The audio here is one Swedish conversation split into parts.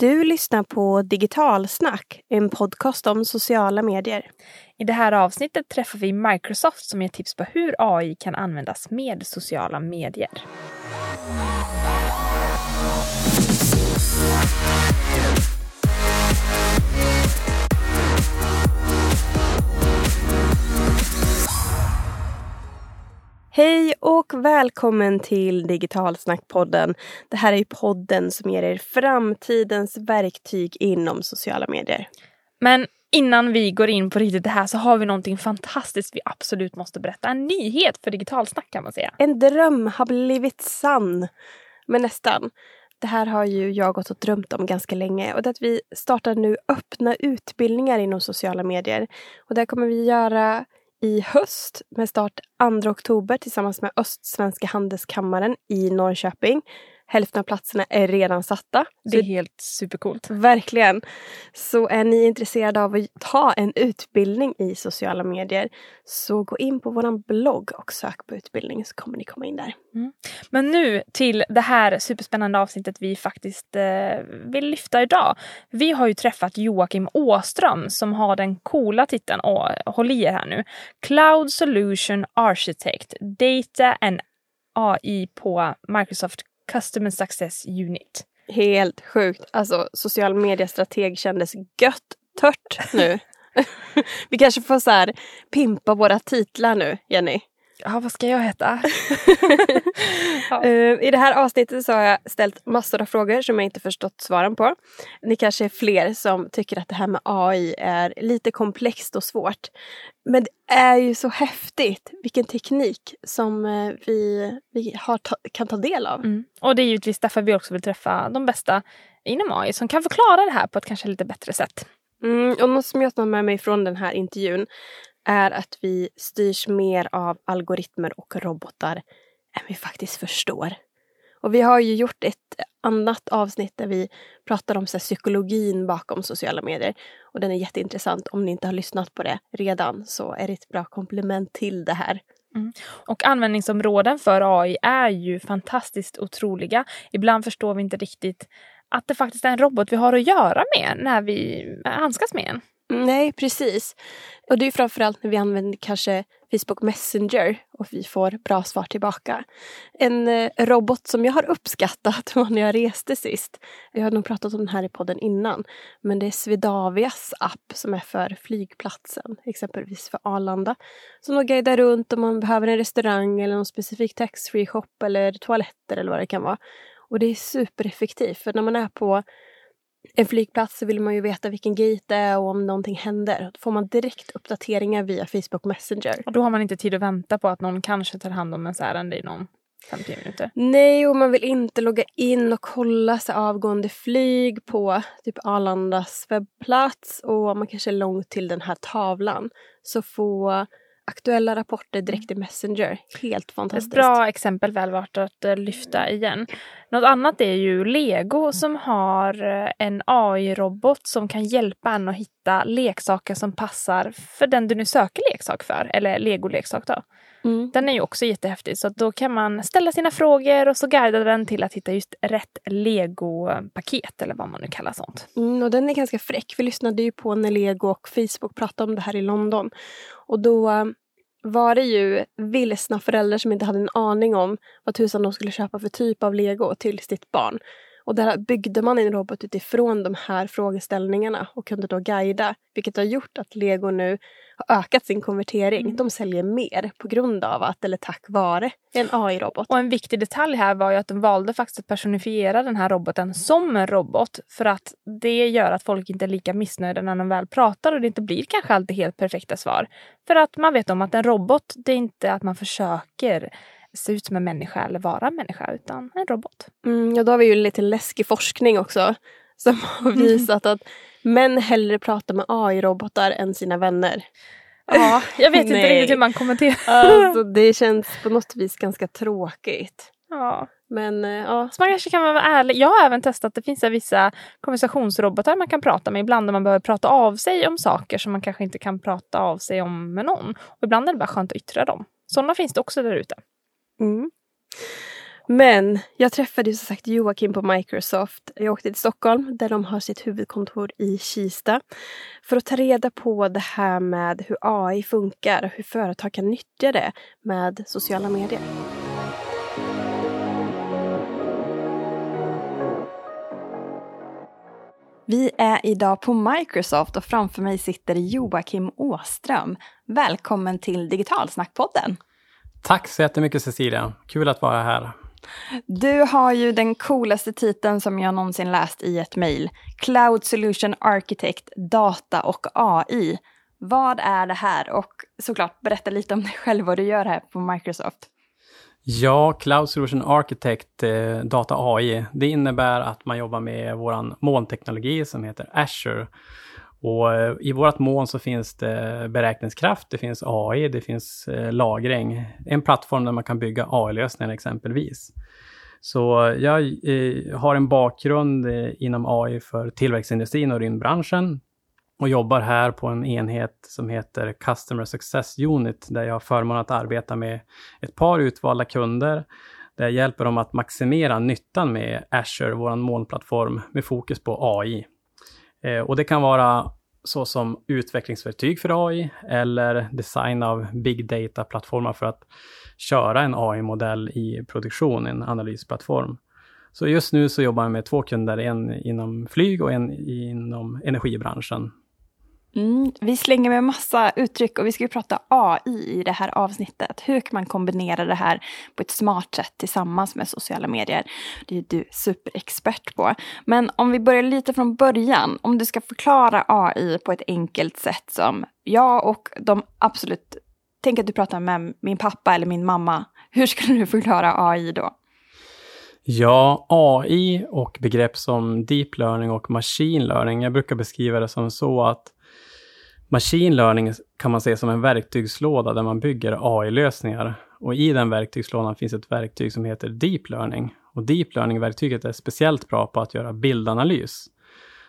Du lyssnar på Digitalsnack, en podcast om sociala medier. I det här avsnittet träffar vi Microsoft som ger tips på hur AI kan användas med sociala medier. Hej och välkommen till Digitalsnackpodden. Det här är podden som ger er framtidens verktyg inom sociala medier. Men innan vi går in på riktigt det här så har vi någonting fantastiskt vi absolut måste berätta. En nyhet för Digitalsnack kan man säga. En dröm har blivit sann. Men nästan. Det här har ju jag gått och drömt om ganska länge och det är att vi startar nu öppna utbildningar inom sociala medier. Och det kommer vi göra i höst med start 2 oktober tillsammans med Östsvenska handelskammaren i Norrköping. Hälften av platserna är redan satta. Det är helt supercoolt. Verkligen. Så är ni intresserade av att ta en utbildning i sociala medier så gå in på vår blogg och sök på utbildning så kommer ni komma in där. Mm. Men nu till det här superspännande avsnittet vi faktiskt eh, vill lyfta idag. Vi har ju träffat Joakim Åström som har den coola titeln, och håll i er här nu, Cloud Solution Architect, Data and AI på Microsoft Customer Success Unit. Helt sjukt. Alltså social media-strateg kändes gött tört nu. Vi kanske får så här pimpa våra titlar nu, Jenny. Ja, vad ska jag heta? ja. uh, I det här avsnittet så har jag ställt massor av frågor som jag inte förstått svaren på. Ni kanske är fler som tycker att det här med AI är lite komplext och svårt. Men det är ju så häftigt vilken teknik som uh, vi, vi har ta kan ta del av. Mm. Och det är givetvis därför vi också vill träffa de bästa inom AI som kan förklara det här på ett kanske lite bättre sätt. Mm, och något som jag tar med mig från den här intervjun är att vi styrs mer av algoritmer och robotar än vi faktiskt förstår. Och vi har ju gjort ett annat avsnitt där vi pratar om så här, psykologin bakom sociala medier. Och den är jätteintressant. Om ni inte har lyssnat på det redan så är det ett bra komplement till det här. Mm. Och användningsområden för AI är ju fantastiskt otroliga. Ibland förstår vi inte riktigt att det faktiskt är en robot vi har att göra med när vi handskas med en. Nej, precis. Och det är framförallt när vi använder kanske Facebook Messenger och vi får bra svar tillbaka. En eh, robot som jag har uppskattat var när jag reste sist. Jag har nog pratat om den här i podden innan. Men det är Swedavias app som är för flygplatsen, exempelvis för Arlanda. Som då guidar runt om man behöver en restaurang eller någon specifik taxfree shop eller toaletter eller vad det kan vara. Och det är supereffektivt för när man är på en flygplats så vill man ju veta vilken gate det är och om någonting händer. Då får man direkt uppdateringar via Facebook Messenger. Och då har man inte tid att vänta på att någon kanske tar hand om ens ärende i någon 50 minuter. Nej, och man vill inte logga in och kolla så avgående flyg på typ Arlandas webbplats och man kanske är långt till den här tavlan. Så få aktuella rapporter direkt i Messenger. Helt fantastiskt. Ett bra exempel väl värt att uh, lyfta igen. Något annat är ju Lego som har uh, en AI-robot som kan hjälpa en att hitta leksaker som passar för den du nu söker leksak för, eller Lego-leksak då. Mm. Den är ju också jättehäftig så då kan man ställa sina frågor och så guidar den till att hitta just rätt Lego-paket eller vad man nu kallar sånt. Mm, och den är ganska fräck. Vi lyssnade ju på när Lego och Facebook pratade om det här i London. Och då var det ju vilsna föräldrar som inte hade en aning om vad tusan de skulle köpa för typ av lego till sitt barn. Och där byggde man en robot utifrån de här frågeställningarna och kunde då guida, vilket har gjort att lego nu har ökat sin konvertering. Mm. De säljer mer på grund av att, eller tack vare, en AI-robot. Och en viktig detalj här var ju att de valde faktiskt att personifiera den här roboten som en robot för att det gör att folk inte är lika missnöjda när de väl pratar och det inte blir kanske alltid helt perfekta svar. För att man vet om att en robot, det är inte att man försöker se ut som en människa eller vara en människa utan en robot. Mm, ja, då har vi ju lite läskig forskning också som har visat att män hellre pratar med AI-robotar än sina vänner. Ja, jag vet inte riktigt hur man kommenterar. Alltså, det känns på något vis ganska tråkigt. Ja. Men eh, ja. Så man kanske kan vara ärlig. Jag har även testat att det finns vissa konversationsrobotar man kan prata med ibland när man behöver prata av sig om saker som man kanske inte kan prata av sig om med någon. Och ibland är det bara skönt att yttra dem. Sådana finns det också där ute. Mm. Men jag träffade ju som sagt Joakim på Microsoft. Jag åkte till Stockholm där de har sitt huvudkontor i Kista för att ta reda på det här med hur AI funkar och hur företag kan nyttja det med sociala medier. Vi är idag på Microsoft och framför mig sitter Joakim Åström. Välkommen till Digitalsnackpodden. Tack så jättemycket Cecilia. Kul att vara här. Du har ju den coolaste titeln som jag någonsin läst i ett mejl. Cloud Solution Architect, Data och AI. Vad är det här? Och såklart, berätta lite om dig själv, vad du gör här på Microsoft. Ja, Cloud Solution Architect, eh, Data AI, det innebär att man jobbar med vår molnteknologi som heter Azure. Och eh, I vårt moln så finns det beräkningskraft, det finns AI, det finns eh, lagring. En plattform där man kan bygga AI-lösningar exempelvis. Så jag eh, har en bakgrund inom AI för tillväxtindustrin och rymdbranschen och jobbar här på en enhet som heter Customer Success Unit, där jag har förmånen att arbeta med ett par utvalda kunder, där jag hjälper dem att maximera nyttan med Azure, vår molnplattform, med fokus på AI. Eh, och det kan vara så som utvecklingsverktyg för AI eller design av big data-plattformar för att köra en AI-modell i produktion, en analysplattform. Så just nu så jobbar jag med två kunder, en inom flyg och en inom energibranschen. Mm, vi slänger med massa uttryck och vi ska ju prata AI i det här avsnittet. Hur kan man kombinera det här på ett smart sätt tillsammans med sociala medier? Det är du superexpert på. Men om vi börjar lite från början, om du ska förklara AI på ett enkelt sätt som jag och de absolut, tänk att du pratar med min pappa eller min mamma. Hur skulle du förklara AI då? Ja, AI och begrepp som deep learning och machine learning, jag brukar beskriva det som så att Machine learning kan man se som en verktygslåda där man bygger AI-lösningar. Och i den verktygslådan finns ett verktyg som heter Deep Learning. Och Deep Learning-verktyget är speciellt bra på att göra bildanalys.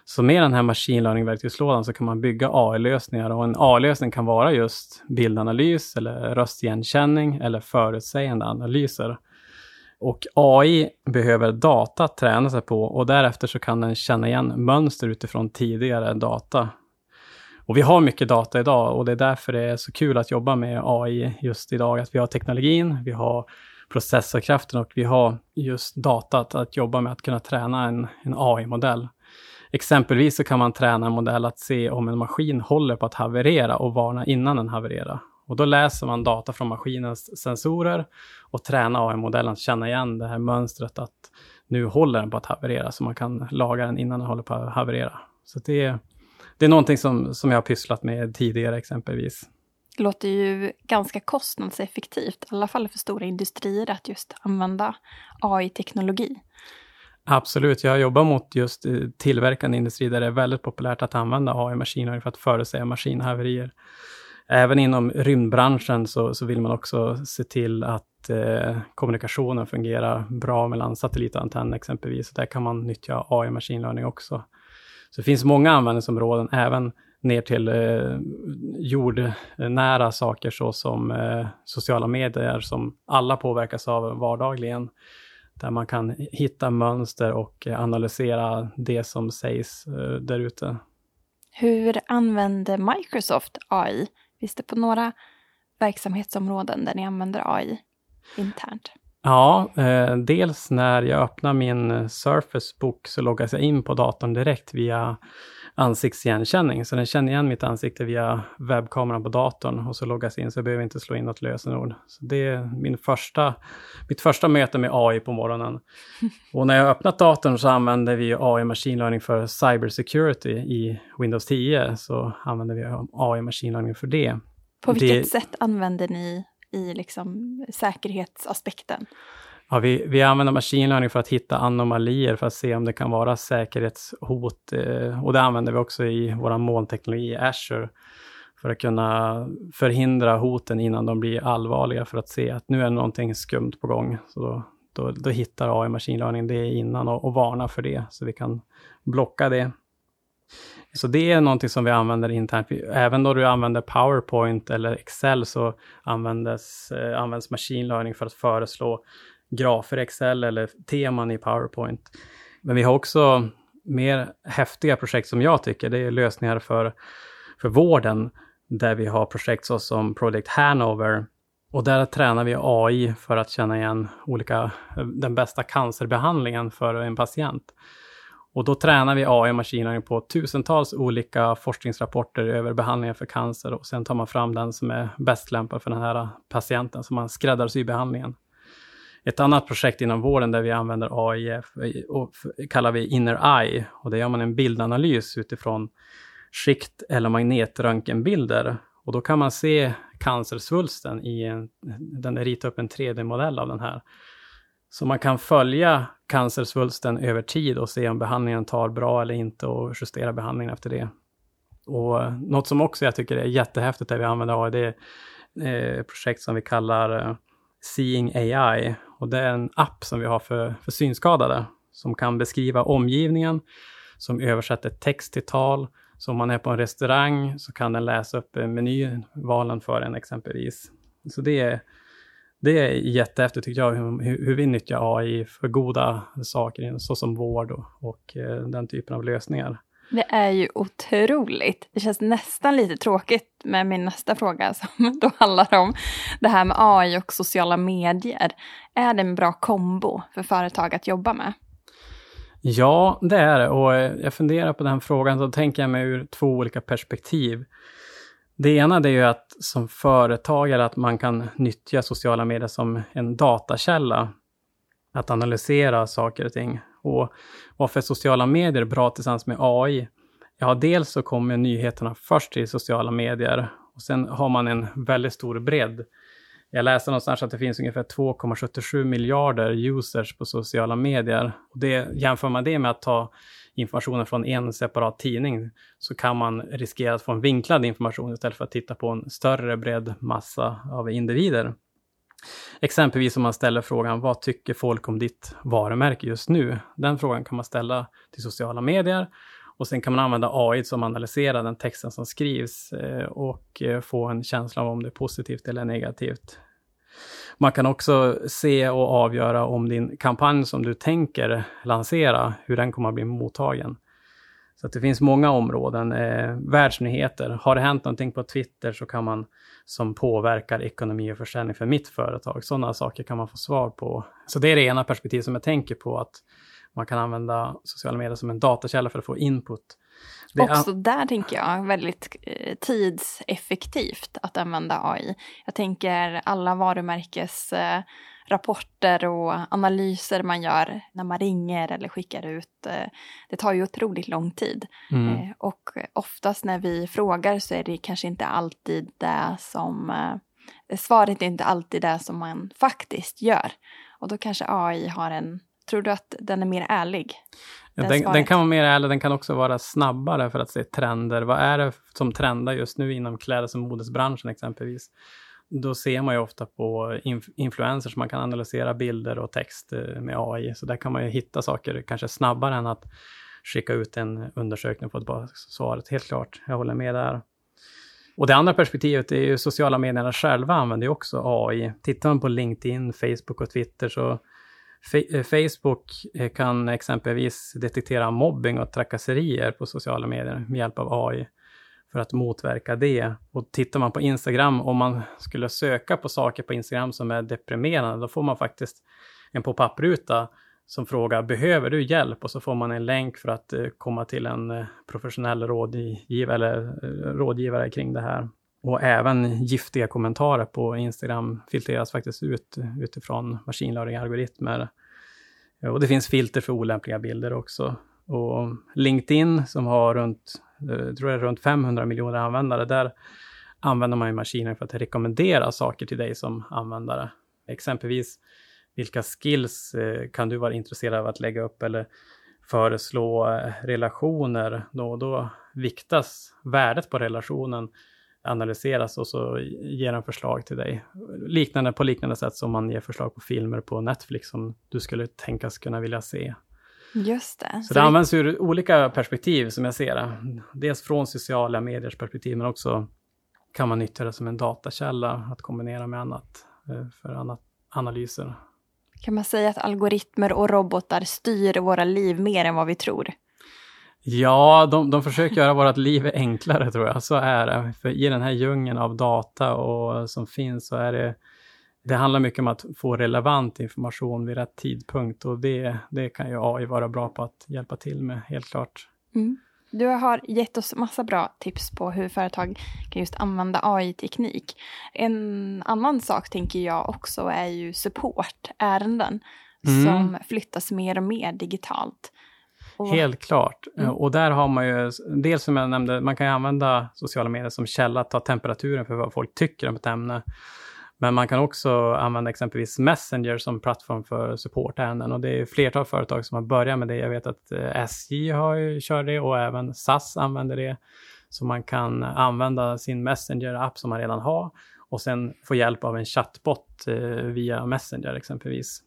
Så med den här Machine Learning-verktygslådan så kan man bygga AI-lösningar och en AI-lösning kan vara just bildanalys eller röstigenkänning eller förutsägande analyser. Och AI behöver data att träna sig på och därefter så kan den känna igen mönster utifrån tidigare data och vi har mycket data idag och det är därför det är så kul att jobba med AI just idag. Att vi har teknologin, vi har processorkraften och vi har just datat att jobba med att kunna träna en, en AI-modell. Exempelvis så kan man träna en modell att se om en maskin håller på att haverera och varna innan den havererar. Och då läser man data från maskinens sensorer och tränar AI-modellen att känna igen det här mönstret att nu håller den på att haverera, så man kan laga den innan den håller på att haverera. Så det är det är någonting som, som jag har pysslat med tidigare exempelvis. Det låter ju ganska kostnadseffektivt, i alla fall för stora industrier, att just använda AI-teknologi. Absolut, jag jobbar mot just eh, tillverkande industri där det är väldigt populärt att använda AI-maskiner för att förutsäga maskinhaverier. Även inom rymdbranschen så, så vill man också se till att eh, kommunikationen fungerar bra mellan satellit och antenn exempelvis. Där kan man nyttja AI-maskinlärning också. Så det finns många användningsområden, även ner till eh, jordnära saker såsom eh, sociala medier som alla påverkas av vardagligen. Där man kan hitta mönster och eh, analysera det som sägs eh, där ute. Hur använder Microsoft AI? Finns det på några verksamhetsområden där ni använder AI internt? Ja, eh, dels när jag öppnar min Surface Book så loggas jag in på datorn direkt via ansiktsigenkänning. Så den känner igen mitt ansikte via webbkameran på datorn och så loggas in så jag behöver inte slå in något lösenord. Så det är min första, mitt första möte med AI på morgonen. Och när jag öppnat datorn så använder vi AI Machine Learning för Cyber Security i Windows 10. Så använder vi AI Machine Learning för det. På vilket det, sätt använder ni i liksom säkerhetsaspekten? Ja, vi, vi använder machine learning för att hitta anomalier för att se om det kan vara säkerhetshot. Eh, och det använder vi också i vår molnteknologi Azure för att kunna förhindra hoten innan de blir allvarliga för att se att nu är någonting skumt på gång. Så då, då, då hittar AI machine learning det innan och, och varnar för det så vi kan blocka det. Så det är någonting som vi använder internt. Även då du använder PowerPoint eller Excel så användes, eh, används machine learning för att föreslå grafer i Excel eller teman i PowerPoint. Men vi har också mer häftiga projekt som jag tycker, det är lösningar för, för vården, där vi har projekt såsom Project Hanover. Och där tränar vi AI för att känna igen olika, eh, den bästa cancerbehandlingen för en patient. Och då tränar vi AI och på tusentals olika forskningsrapporter över behandlingar för cancer och sen tar man fram den som är bäst lämpad för den här patienten, så man skräddarsyr behandlingen. Ett annat projekt inom vården där vi använder AI och kallar vi Inner Eye och där gör man en bildanalys utifrån skikt eller magnetröntgenbilder och då kan man se cancersvulsten i en, den ritar upp en 3D-modell av den här. Så man kan följa cancersvulsten över tid och se om behandlingen tar bra eller inte och justera behandlingen efter det. Och något som också jag tycker är jättehäftigt där vi använder AI, det är ett projekt som vi kallar eh, Seeing AI. Och det är en app som vi har för, för synskadade som kan beskriva omgivningen, som översätter text till tal. Så om man är på en restaurang så kan den läsa upp eh, menyvalen för en exempelvis. Så det är, det är jättehäftigt tycker jag, hur, hur vi nyttjar AI för goda saker, såsom vård och, och eh, den typen av lösningar. Det är ju otroligt. Det känns nästan lite tråkigt med min nästa fråga som då handlar om det här med AI och sociala medier. Är det en bra kombo för företag att jobba med? Ja, det är det. Och jag funderar på den frågan, så tänker jag mig ur två olika perspektiv. Det ena det är ju att som företagare att man kan nyttja sociala medier som en datakälla. Att analysera saker och ting. Och varför sociala medier är bra tillsammans med AI? Ja, dels så kommer nyheterna först till sociala medier och sen har man en väldigt stor bredd. Jag läste någonstans att det finns ungefär 2,77 miljarder users på sociala medier. Och det, jämför man det med att ta informationen från en separat tidning så kan man riskera att få en vinklad information istället för att titta på en större bredd massa av individer. Exempelvis om man ställer frågan, vad tycker folk om ditt varumärke just nu? Den frågan kan man ställa till sociala medier och sen kan man använda AI som analyserar den texten som skrivs eh, och eh, få en känsla av om det är positivt eller negativt. Man kan också se och avgöra om din kampanj som du tänker lansera, hur den kommer att bli mottagen. Så att det finns många områden. Eh, världsnyheter. Har det hänt någonting på Twitter så kan man som påverkar ekonomi och försäljning för mitt företag. Sådana saker kan man få svar på. Så det är det ena perspektivet som jag tänker på, att man kan använda sociala medier som en datakälla för att få input. Också där tänker jag väldigt eh, tidseffektivt att använda AI. Jag tänker alla varumärkes eh, och analyser man gör när man ringer eller skickar ut. Eh, det tar ju otroligt lång tid. Mm. Och oftast när vi frågar så är det kanske inte alltid det som Svaret är inte alltid det som man faktiskt gör. Och då kanske AI har en Tror du att den är mer ärlig? Den, den, den, kan vara mer ärlig, den kan också vara snabbare för att se trender. Vad är det som trendar just nu inom klädes och modesbranschen exempelvis? då ser man ju ofta på inf influencers, man kan analysera bilder och text eh, med AI, så där kan man ju hitta saker kanske snabbare än att skicka ut en undersökning och få bara svaret. Helt klart, jag håller med där. Och det andra perspektivet är ju sociala medierna själva använder ju också AI. Tittar man på LinkedIn, Facebook och Twitter så Eh, Facebook eh, kan exempelvis detektera mobbing och trakasserier på sociala medier med hjälp av AI för att motverka det. Och tittar man på Instagram, om man skulle söka på saker på Instagram som är deprimerande, då får man faktiskt en pop-up-ruta som frågar behöver du hjälp? Och så får man en länk för att eh, komma till en professionell rådgivare, eller, rådgivare kring det här. Och även giftiga kommentarer på Instagram filtreras faktiskt ut utifrån machine learning-algoritmer. Och det finns filter för olämpliga bilder också. Och LinkedIn som har runt eh, jag tror det är runt 500 miljoner användare, där använder man ju maskiner för att rekommendera saker till dig som användare. Exempelvis, vilka skills eh, kan du vara intresserad av att lägga upp eller föreslå eh, relationer? Då, då viktas värdet på relationen analyseras och så ger den förslag till dig. Liknande, på liknande sätt som man ger förslag på filmer på Netflix som du skulle tänkas kunna vilja se. Just det. Så, det används ur olika perspektiv som jag ser det. Dels från sociala mediers perspektiv, men också kan man nyttja det som en datakälla att kombinera med annat eh, för annat, analyser. Kan man säga att algoritmer och robotar styr våra liv mer än vad vi tror? Ja, de, de försöker göra vårt liv enklare tror jag. Så är det. För i den här djungeln av data och, som finns så är det det handlar mycket om att få relevant information vid rätt tidpunkt och det, det kan ju AI vara bra på att hjälpa till med, helt klart. Mm. Du har gett oss massa bra tips på hur företag kan just använda AI-teknik. En annan sak tänker jag också är ju supportärenden mm. som flyttas mer och mer digitalt. Helt klart. Mm. Och där har man ju, dels som jag nämnde, man kan ju använda sociala medier som källa, ta temperaturen för vad folk tycker om ett ämne. Men man kan också använda exempelvis Messenger som plattform för supportärenden och det är flertal företag som har börjat med det. Jag vet att eh, SJ har ju kört det och även SAS använder det. Så man kan använda sin Messenger-app som man redan har och sen få hjälp av en chatbot eh, via Messenger exempelvis.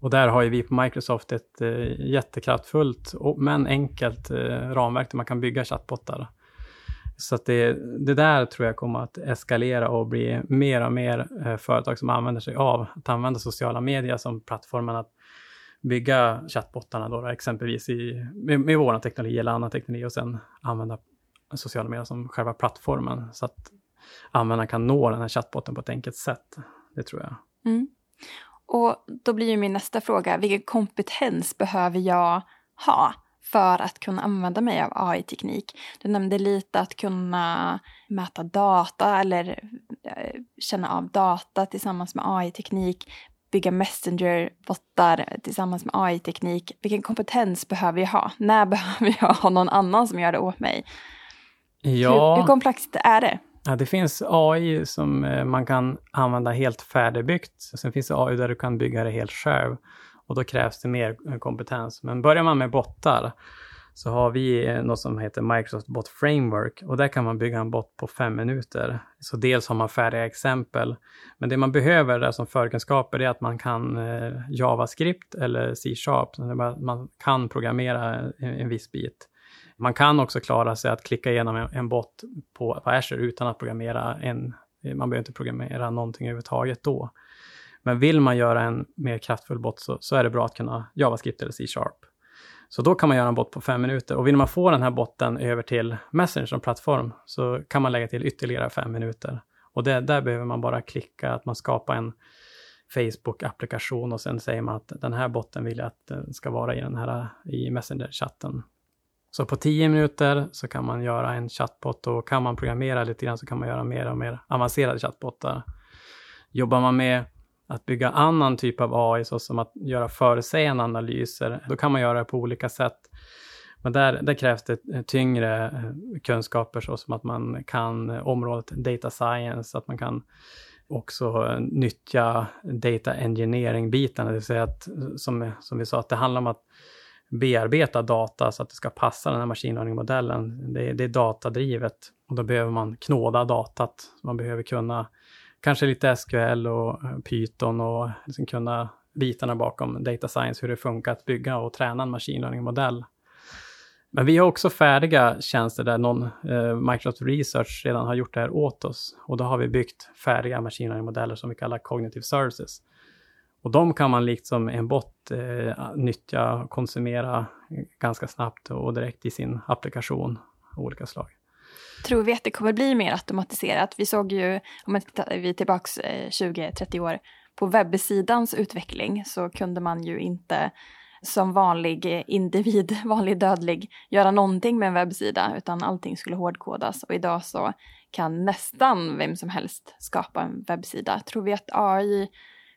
Och där har ju vi på Microsoft ett eh, jättekraftfullt men enkelt eh, ramverk där man kan bygga chattbottar. Så att det, det där tror jag kommer att eskalera och bli mer och mer eh, företag som använder sig av att använda sociala medier som plattformen att bygga chattbottarna då, exempelvis i, med, med vår teknologi eller annan teknologi och sen använda sociala medier som själva plattformen så att användaren kan nå den här chattbotten på ett enkelt sätt. Det tror jag. Mm. Och då blir ju min nästa fråga, vilken kompetens behöver jag ha för att kunna använda mig av AI-teknik. Du nämnde lite att kunna mäta data eller eh, känna av data tillsammans med AI-teknik, bygga Messenger-bottar tillsammans med AI-teknik. Vilken kompetens behöver jag ha? När behöver jag ha någon annan som gör det åt mig? Ja. Hur, hur komplext är det? Ja, det finns AI som eh, man kan använda helt färdigbyggt. Sen finns det AI där du kan bygga det helt själv och då krävs det mer eh, kompetens. Men börjar man med bottar så har vi eh, något som heter Microsoft Bot Framework och där kan man bygga en bot på fem minuter. Så dels har man färdiga exempel, men det man behöver där som förkunskaper är att man kan JavaScript eller C-sharp, man kan programmera en viss bit. Man kan också klara sig att klicka igenom en, en bot på, på Azure utan att programmera en, man behöver inte programmera någonting överhuvudtaget då. Men vill man göra en mer kraftfull bot så, så är det bra att kunna JavaScript eller C-sharp. Så då kan man göra en bot på fem minuter. Och vill man få den här botten över till Messenger som plattform så kan man lägga till ytterligare fem minuter. Och det, där behöver man bara klicka att man skapar en Facebook-applikation och sen säger man att den här botten vill jag att den ska vara i den här i Messenger-chatten. Så på tio minuter så kan man göra en chatbot och kan man programmera lite grann så kan man göra mer och mer avancerade chatbottar. Jobbar man med att bygga annan typ av AI, såsom att göra förutsägande analyser, då kan man göra det på olika sätt. Men där, där krävs det tyngre eh, kunskaper såsom att man kan området data science, att man kan också eh, nyttja data engineering-bitarna, det vill säga att, som, som vi sa, att det handlar om att bearbeta data så att det ska passa den här machine learning-modellen. Det, det, är datadrivet och då behöver man knåda datat. Man behöver kunna kanske lite SQL och eh, Python och liksom kunna bitarna bakom data science, hur det funkar att bygga och träna en machine learning-modell. Men vi har också färdiga tjänster där någon, eh, Microsoft Research redan har gjort det här åt oss. Och då har vi byggt färdiga machine learning-modeller som vi kallar cognitive services. Och de kan man liksom en bot eh, nyttja och konsumera ganska snabbt och direkt i sin applikation av olika slag. Tror vi att det kommer bli mer automatiserat? Vi såg ju, om vi är tillbaka 20-30 eh, år, på webbsidans utveckling så kunde man ju inte som vanlig individ, vanlig dödlig, göra någonting med en webbsida utan allting skulle hårdkodas och idag så kan nästan vem som helst skapa en webbsida. Tror vi att AI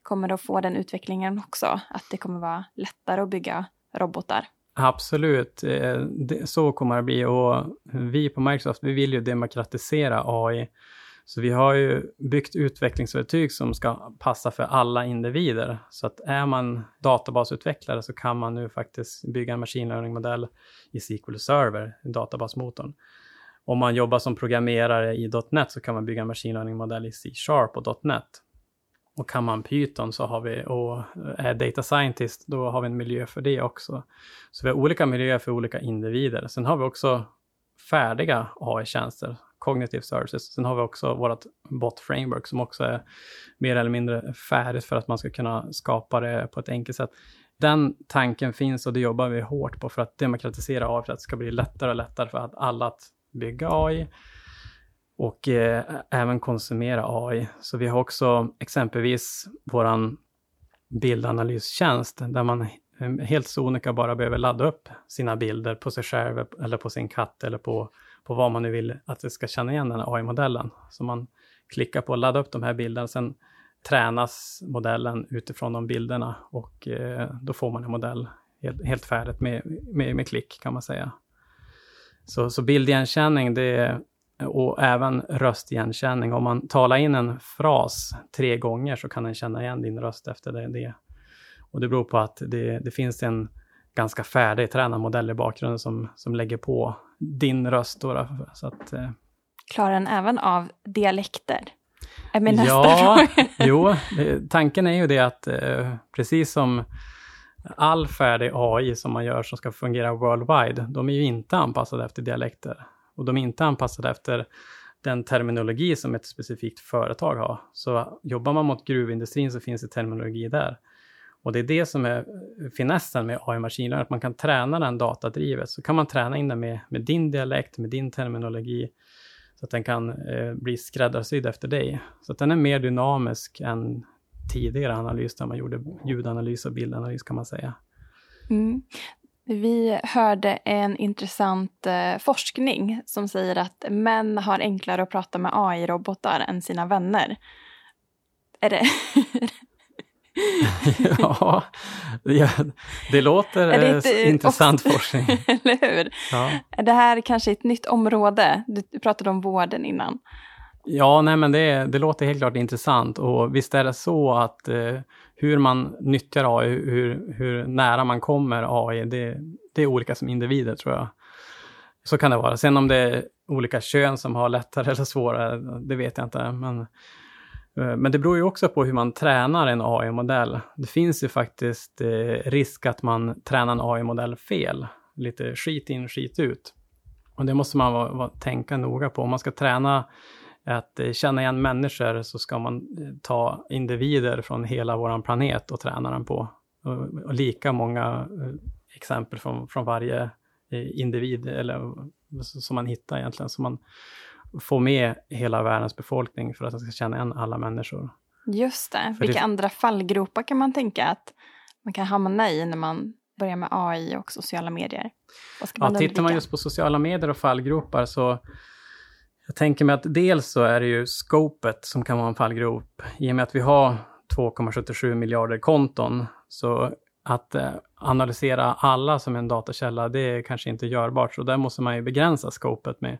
kommer att få den utvecklingen också? Att det kommer vara lättare att bygga robotar? Absolut, eh, så kommer det bli och vi på Microsoft, vi vill ju demokratisera AI. Så vi har ju byggt utvecklingsverktyg som ska passa för alla individer. Så att är man databasutvecklare så kan man nu faktiskt bygga en machine learning-modell i SQL Server, databasmotorn. Om man jobbar som programmerare i .NET så kan man bygga en machine learning-modell i C-sharp och .NET. Och kan man Python så har vi, och eh, är data scientist, då har vi en miljö för det också. Så vi har olika miljöer för olika individer. Sen har vi också färdiga AI-tjänster, Cognitive Services. Sen har vi också vårt bot framework som också är mer eller mindre färdigt för att man ska kunna skapa det på ett enkelt sätt. Den tanken finns och det jobbar vi hårt på för att demokratisera AI, för att det ska bli lättare och lättare för att alla att bygga AI och eh, även konsumera AI. Så vi har också exempelvis våran bildanalystjänst där man eh, helt sonika bara behöver ladda upp sina bilder på sig själv eller på sin katt eller på, på vad man nu vill att det ska känna igen den här AI-modellen. Så man klickar på att ladda upp de här bilderna, sen tränas modellen utifrån de bilderna och eh, då får man en modell helt, helt färdigt med, med, med klick kan man säga. Så, så bildigenkänning det och även röstigenkänning. Om man talar in en fras tre gånger så kan den känna igen din röst efter det. Och det beror på att det, det finns en ganska färdig tränad modell i bakgrunden som, som lägger på din röst. Då, så att, eh. Klarar den även av dialekter? Är min ja, jo, det, tanken är ju det att eh, precis som all färdig AI som man gör som ska fungera worldwide, de är ju inte anpassade efter dialekter och de är inte anpassade efter den terminologi som ett specifikt företag har. Så jobbar man mot gruvindustrin så finns det terminologi där. Och det är det som är finessen med AI maskinlärning, att man kan träna den datadrivet. Så kan man träna in den med, med din dialekt, med din terminologi, så att den kan eh, bli skräddarsydd efter dig. Så att den är mer dynamisk än tidigare analys, där man gjorde ljudanalys och bildanalys kan man säga. Mm. Vi hörde en intressant eh, forskning som säger att män har enklare att prata med AI-robotar än sina vänner. Är det... ja, det, låter är det ett, intressant forskning. Eller hur? Ja. Det här är kanske ett nytt område. Du pratade om vården innan. Ja, nej men det, det låter helt klart intressant och visst är det så att eh, hur man nyttjar AI, hur, hur nära man kommer AI, det, det är olika som individer tror jag. Så kan det vara. Sen om det är olika kön som har lättare eller svårare, det vet jag inte. Men, eh, men det beror ju också på hur man tränar en AI-modell. Det finns ju faktiskt eh, risk att man tränar en AI-modell fel. Lite skit in, skit ut. Och det måste man va, va, tänka noga på. Om man ska träna att eh, känna igen människor så ska man eh, ta individer från hela vår planet och träna den på. Och, och lika många eh, exempel från, från varje individ eller, som man hittar egentligen. Så man får med hela världens befolkning för att den ska känna igen alla människor. Just det. För Vilka det... andra fallgropar kan man tänka att man kan hamna i när man börjar med AI och sociala medier? ja, tittar man just på sociala medier och fallgropar så jag tänker mig att dels så är det ju scopet som kan vara en fallgrop. I och med att vi har 2,77 miljarder konton, så att eh, analysera alla som en datakälla, det är kanske inte görbart. Så där måste man ju begränsa scopet med.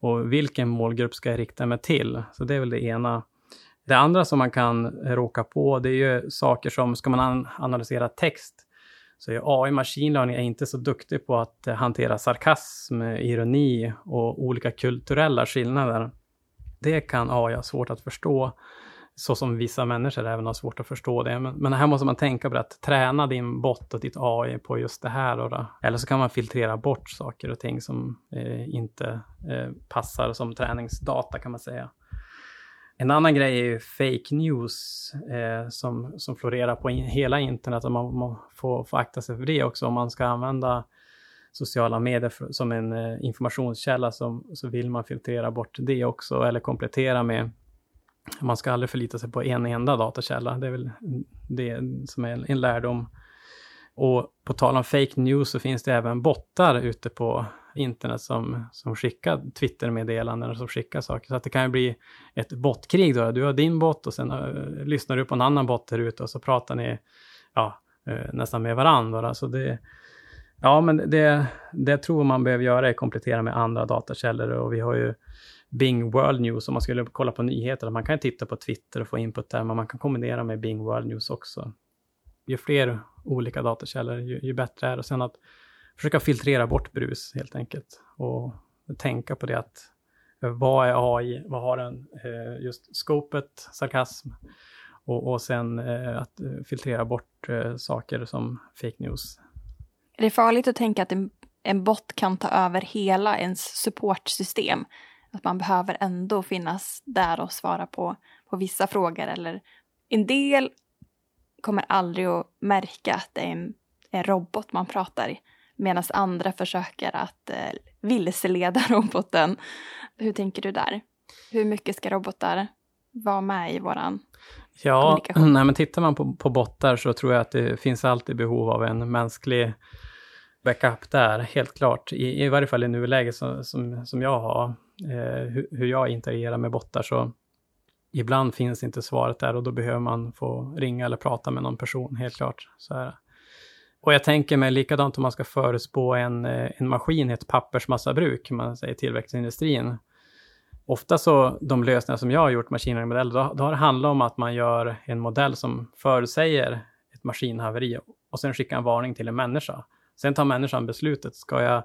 Och vilken målgrupp ska jag rikta mig till? Så det är väl det ena. Det andra som man kan råka på, det är ju saker som, ska man analysera text, så AI machine learning är inte så duktig på att eh, hantera sarkasm, ironi och olika kulturella skillnader. Det kan AI ha svårt att förstå, så som vissa människor även har svårt att förstå det. Men, men här måste man tänka på att träna din bot och ditt AI på just det här. Då, Eller så kan man filtrera bort saker och ting som eh, inte eh, passar som träningsdata kan man säga. En annan grej är ju fake news eh, som, som florerar på in, hela internet och man, man får, får akta sig för det också. Om man ska använda sociala medier för, som en eh, informationskälla som, så vill man filtrera bort det också eller komplettera med man ska aldrig förlita sig på en enda datakälla. Det är väl det som är en lärdom. Och på tal om fake news så finns det även bottar ute på internet som, som skickar Twitter-meddelanden och som skickar saker. Så att det kan ju bli ett bottkrig då. Du har din bot och sen uh, lyssnar du på en annan bot där ute och så pratar ni ja, uh, nästan med varandra. Så det, ja, men det, det tror man behöver göra är komplettera med andra datakällor och vi har ju Bing World News om man skulle kolla på nyheter. Man kan titta på Twitter och få input där, men man kan kombinera med Bing World News också. Ju fler olika datakällor, ju, ju bättre är det. Och sen att försöka filtrera bort brus helt enkelt. Och tänka på det att eh, vad är AI? Vad har den? Eh, just scopet, sarkasm och, och sen eh, att filtrera bort saker som fake news. Är det farligt att tänka att en, en bot kan ta över hela ens supportsystem? Att man behöver ändå finnas där och svara på, på vissa frågor. Eller en del kommer aldrig att märka att det är en, en robot man pratar i. Medan andra försöker att eh, vilseleda roboten. Hur tänker du där? Hur mycket ska robotar vara med i våran Ja, nej, men tittar man på, på bottar så tror jag att det finns alltid behov av en mänsklig backup där, helt klart. I, i varje fall i nuläget som, som, som jag har, eh, hur, hur, jag interagerar med bottar, så ibland finns inte svaret där och då behöver man få ringa eller prata med någon person, helt klart. Så här. Och jag tänker mig likadant om man ska förespå en, eh, en maskin i ett pappersmassabruk, man säger tillväxtindustrin. Ofta så, de lösningar som jag har gjort, maskinmodeller, då, då har det handlat om att man gör en modell som förutsäger ett maskinhaveri och sen skickar en varning till en människa. Sen tar människan beslutet. Ska jag,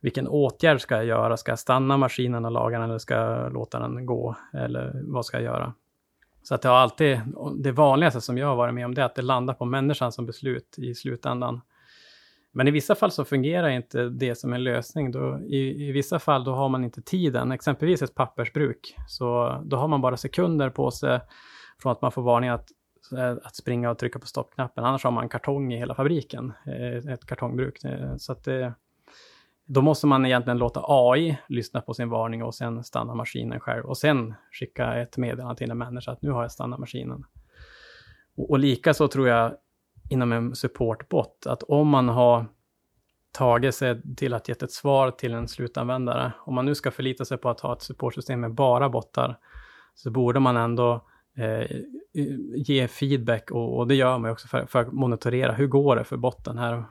vilken åtgärd ska jag göra? Ska jag stanna maskinen och laga den eller ska jag låta den gå? Eller vad ska jag göra? Så att det har alltid, det vanligaste som jag har varit med om det är att det landar på människan som beslut i slutändan. Men i vissa fall så fungerar inte det som en lösning. Då, i, I vissa fall då har man inte tiden, exempelvis ett pappersbruk. Så då har man bara sekunder på sig från att man får varning att att springa och trycka på stoppknappen. Annars har man kartong i hela fabriken, eh, ett kartongbruk. Eh, så att det, då måste man egentligen låta AI lyssna på sin varning och sen stanna maskinen själv och sen skicka ett meddelande till en människa att nu har jag stannat maskinen. Och, och lika så tror jag inom en supportbot, att om man har tagit sig till att ge ett svar till en slutanvändare, om man nu ska förlita sig på att ha ett supportsystem med bara bottar, så borde man ändå eh, ge feedback och, och, det gör man också för, för, att monitorera. Hur går det för botten här?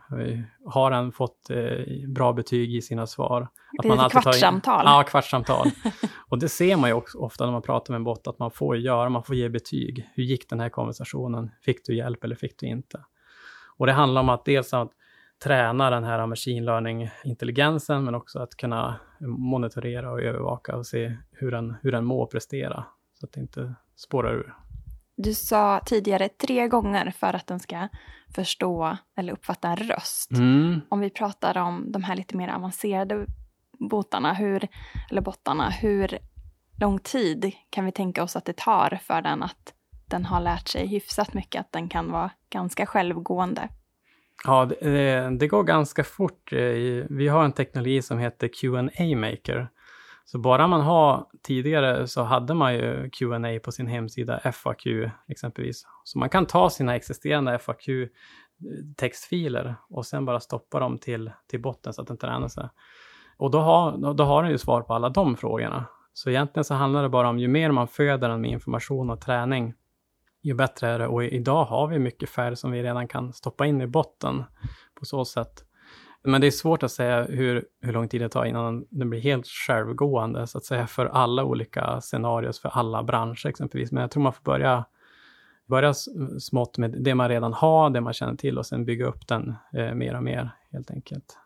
Har han fått eh, bra betyg i sina svar? Att man alltid kvartssamtal. In, ja, kvartssamtal. och det ser man ju också ofta när man pratar med en bot, att man får göra, man får ge betyg. Hur gick den här konversationen? Fick du hjälp eller fick du inte? Och det handlar om att dels att träna den här machine learning-intelligensen, men också att kunna monitorera och övervaka och se hur den, hur den må prestera, så att det inte spårar ur. Du sa tidigare tre gånger för att den ska förstå eller uppfatta en röst. Mm. Om vi pratar om de här lite mer avancerade botarna, hur, eller bottarna, hur lång tid kan vi tänka oss att det tar för den att den har lärt sig hyfsat mycket, att den kan vara ganska självgående? Ja, det, det går ganska fort. Vi har en teknologi som heter Q&A maker så bara man har, tidigare så hade man ju Q&A på sin hemsida, FAQ exempelvis. Så man kan ta sina existerande FAQ eh, textfiler och sen bara stoppa dem till, till botten så att den tränar sig. Och då har, då har den ju svar på alla de frågorna. Så egentligen så handlar det bara om ju mer man föder den med information och träning, ju bättre är det. Och idag har vi mycket färg som vi redan kan stoppa in i botten på så sätt. Men det är svårt att säga hur, hur lång tid det tar innan den blir helt självgående, så att säga, för alla olika scenarier, för alla branscher exempelvis. Men jag tror man får börja, börja smått med det man redan har, det man känner till och sen bygga upp den eh, mer och mer, helt enkelt.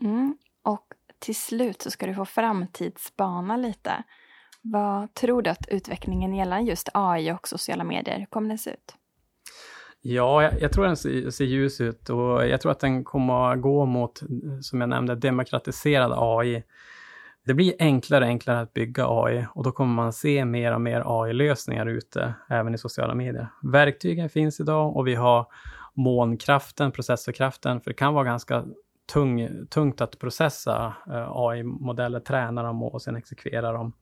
Mm. Och till slut så ska du få framtidsspana lite. Vad tror du att utvecklingen gällande just AI och sociala medier kommer att se ut? Ja, jag, jag tror den ser, ser, ljus ut och jag tror att den kommer att gå mot, som jag nämnde, demokratiserad AI. Det blir enklare och enklare att bygga AI och då kommer man se mer och mer AI-lösningar ute, även i sociala medier. Verktygen finns idag och vi har molnkraften, processorkraften, för det kan vara ganska tung, tungt att processa eh, AI-modeller, träna dem och sen exekvera dem.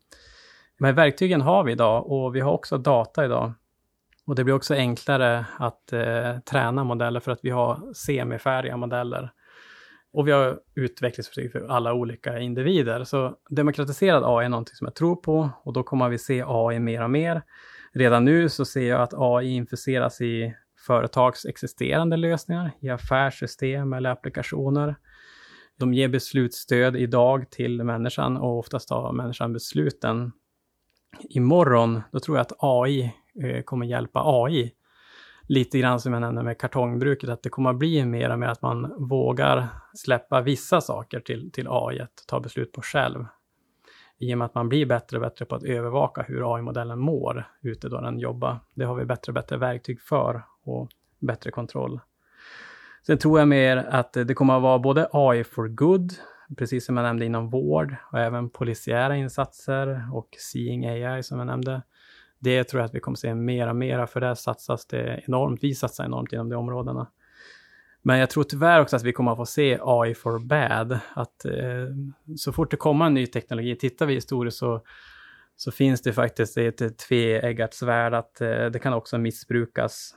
Men verktygen har vi idag och vi har också data idag. Och det blir också enklare att eh, träna modeller för att vi har semifärdiga modeller. Och vi har utvecklingsförsök för alla olika individer. Så demokratiserad AI är någonting som jag tror på och då kommer vi se AI mer och mer. Redan nu så ser jag att AI infuseras i företags existerande lösningar, i affärssystem eller applikationer. De ger beslutsstöd idag till människan och oftast tar människan besluten. Imorgon, då tror jag att AI Eh, kommer hjälpa AI. Lite grann som jag nämnde med kartongbruket, att det kommer att bli mer och mer att man vågar släppa vissa saker till, till AI att ta beslut på själv. I och med att man blir bättre och bättre på att övervaka hur AI-modellen mår ute då den jobbar. Det har vi bättre och bättre verktyg för och bättre kontroll. Sen tror jag mer att det kommer att vara både AI for good, precis som jag nämnde inom vård och även polisiära insatser och Seeing AI som jag nämnde. Det tror jag att vi kommer se mer och mer för där satsas det enormt. Vi satsar enormt inom de områdena. Men jag tror tyvärr också att vi kommer att få se AI for bad. Att eh, så fort det kommer en ny teknologi, tittar vi historiskt så, så finns det faktiskt ett tveeggat svärd att eh, det kan också missbrukas.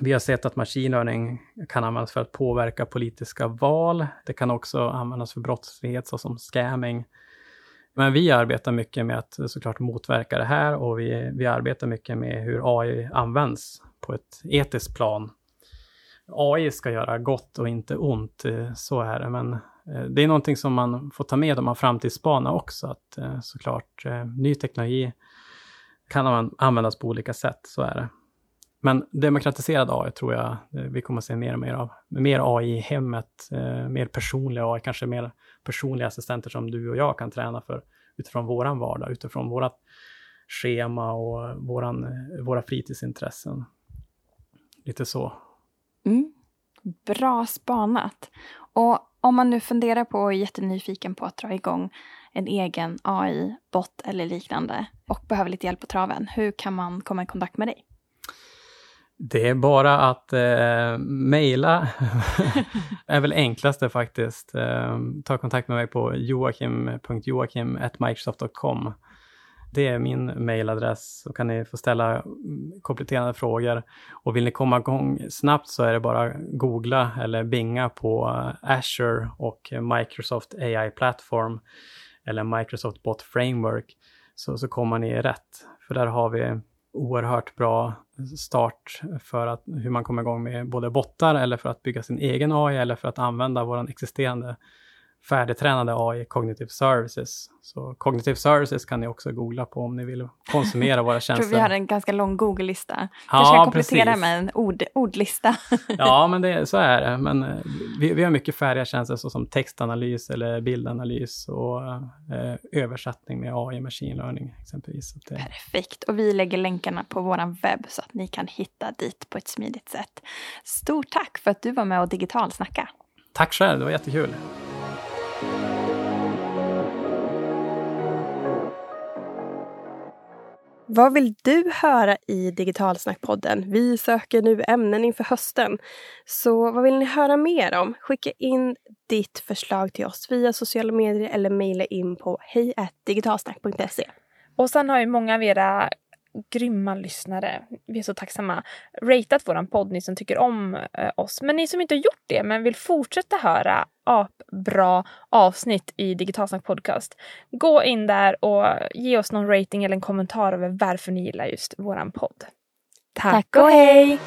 Vi har sett att machine learning kan användas för att påverka politiska val. Det kan också användas för brottslighet såsom scamming. Men vi arbetar mycket med att såklart motverka det här och vi, vi arbetar mycket med hur AI används på ett etiskt plan. AI ska göra gott och inte ont, eh, så är det. Men eh, det är någonting som man får ta med om man framtidsspanar också, att eh, såklart ny teknologi kan användas på olika sätt, så är det. Men demokratiserad AI tror jag eh, vi kommer att se mer och mer av. Mer AI i hemmet, eh, mer personlig AI, kanske mer personliga assistenter som du och jag kan träna för utifrån våran vardag, utifrån vårat schema och våran, eh, våra fritidsintressen. Lite så. Mm. Bra spanat. Och om man nu funderar på och är jättenyfiken på att dra igång en egen AI-bot eller liknande och behöver lite hjälp på traven, hur kan man komma i kontakt med dig? Det är bara att eh, mejla, är väl enklaste faktiskt. Eh, ta kontakt med mig på joakim.joakim.microsoft.com. Det är min mejladress. Så kan ni få ställa kompletterande frågor. Och vill ni komma igång snabbt så är det bara googla eller binga på Azure och Microsoft AI Platform eller Microsoft Bot Framework så, så kommer ni rätt. För där har vi oerhört bra start för att, hur man kommer igång med både bottar eller för att bygga sin egen AI eller för att använda vår existerande färdigtränade AI Cognitive Services. Så Cognitive Services kan ni också googla på om ni vill konsumera våra tjänster. Jag tror vi har en ganska lång Google-lista. Ja, du ska komplettera precis. med en ord, ordlista. ja, men det, så är det. Men eh, vi, vi har mycket färdiga tjänster såsom textanalys eller bildanalys och eh, översättning med AI Machine Learning exempelvis. Det... Perfekt, och vi lägger länkarna på vår webb så att ni kan hitta dit på ett smidigt sätt. Stort tack för att du var med och digitalsnacka. Tack själv, det var jättekul. Vad vill du höra i Digitalsnackpodden? Vi söker nu ämnen inför hösten. Så vad vill ni höra mer om? Skicka in ditt förslag till oss via sociala medier eller mejla in på hejdigitalsnack.se. Och sen har ju många av era grymma lyssnare. Vi är så tacksamma. Ratat våran podd, ni som tycker om eh, oss. Men ni som inte har gjort det men vill fortsätta höra bra avsnitt i Digitalsnack podcast. Gå in där och ge oss någon rating eller en kommentar över varför ni gillar just våran podd. Tack, Tack och hej!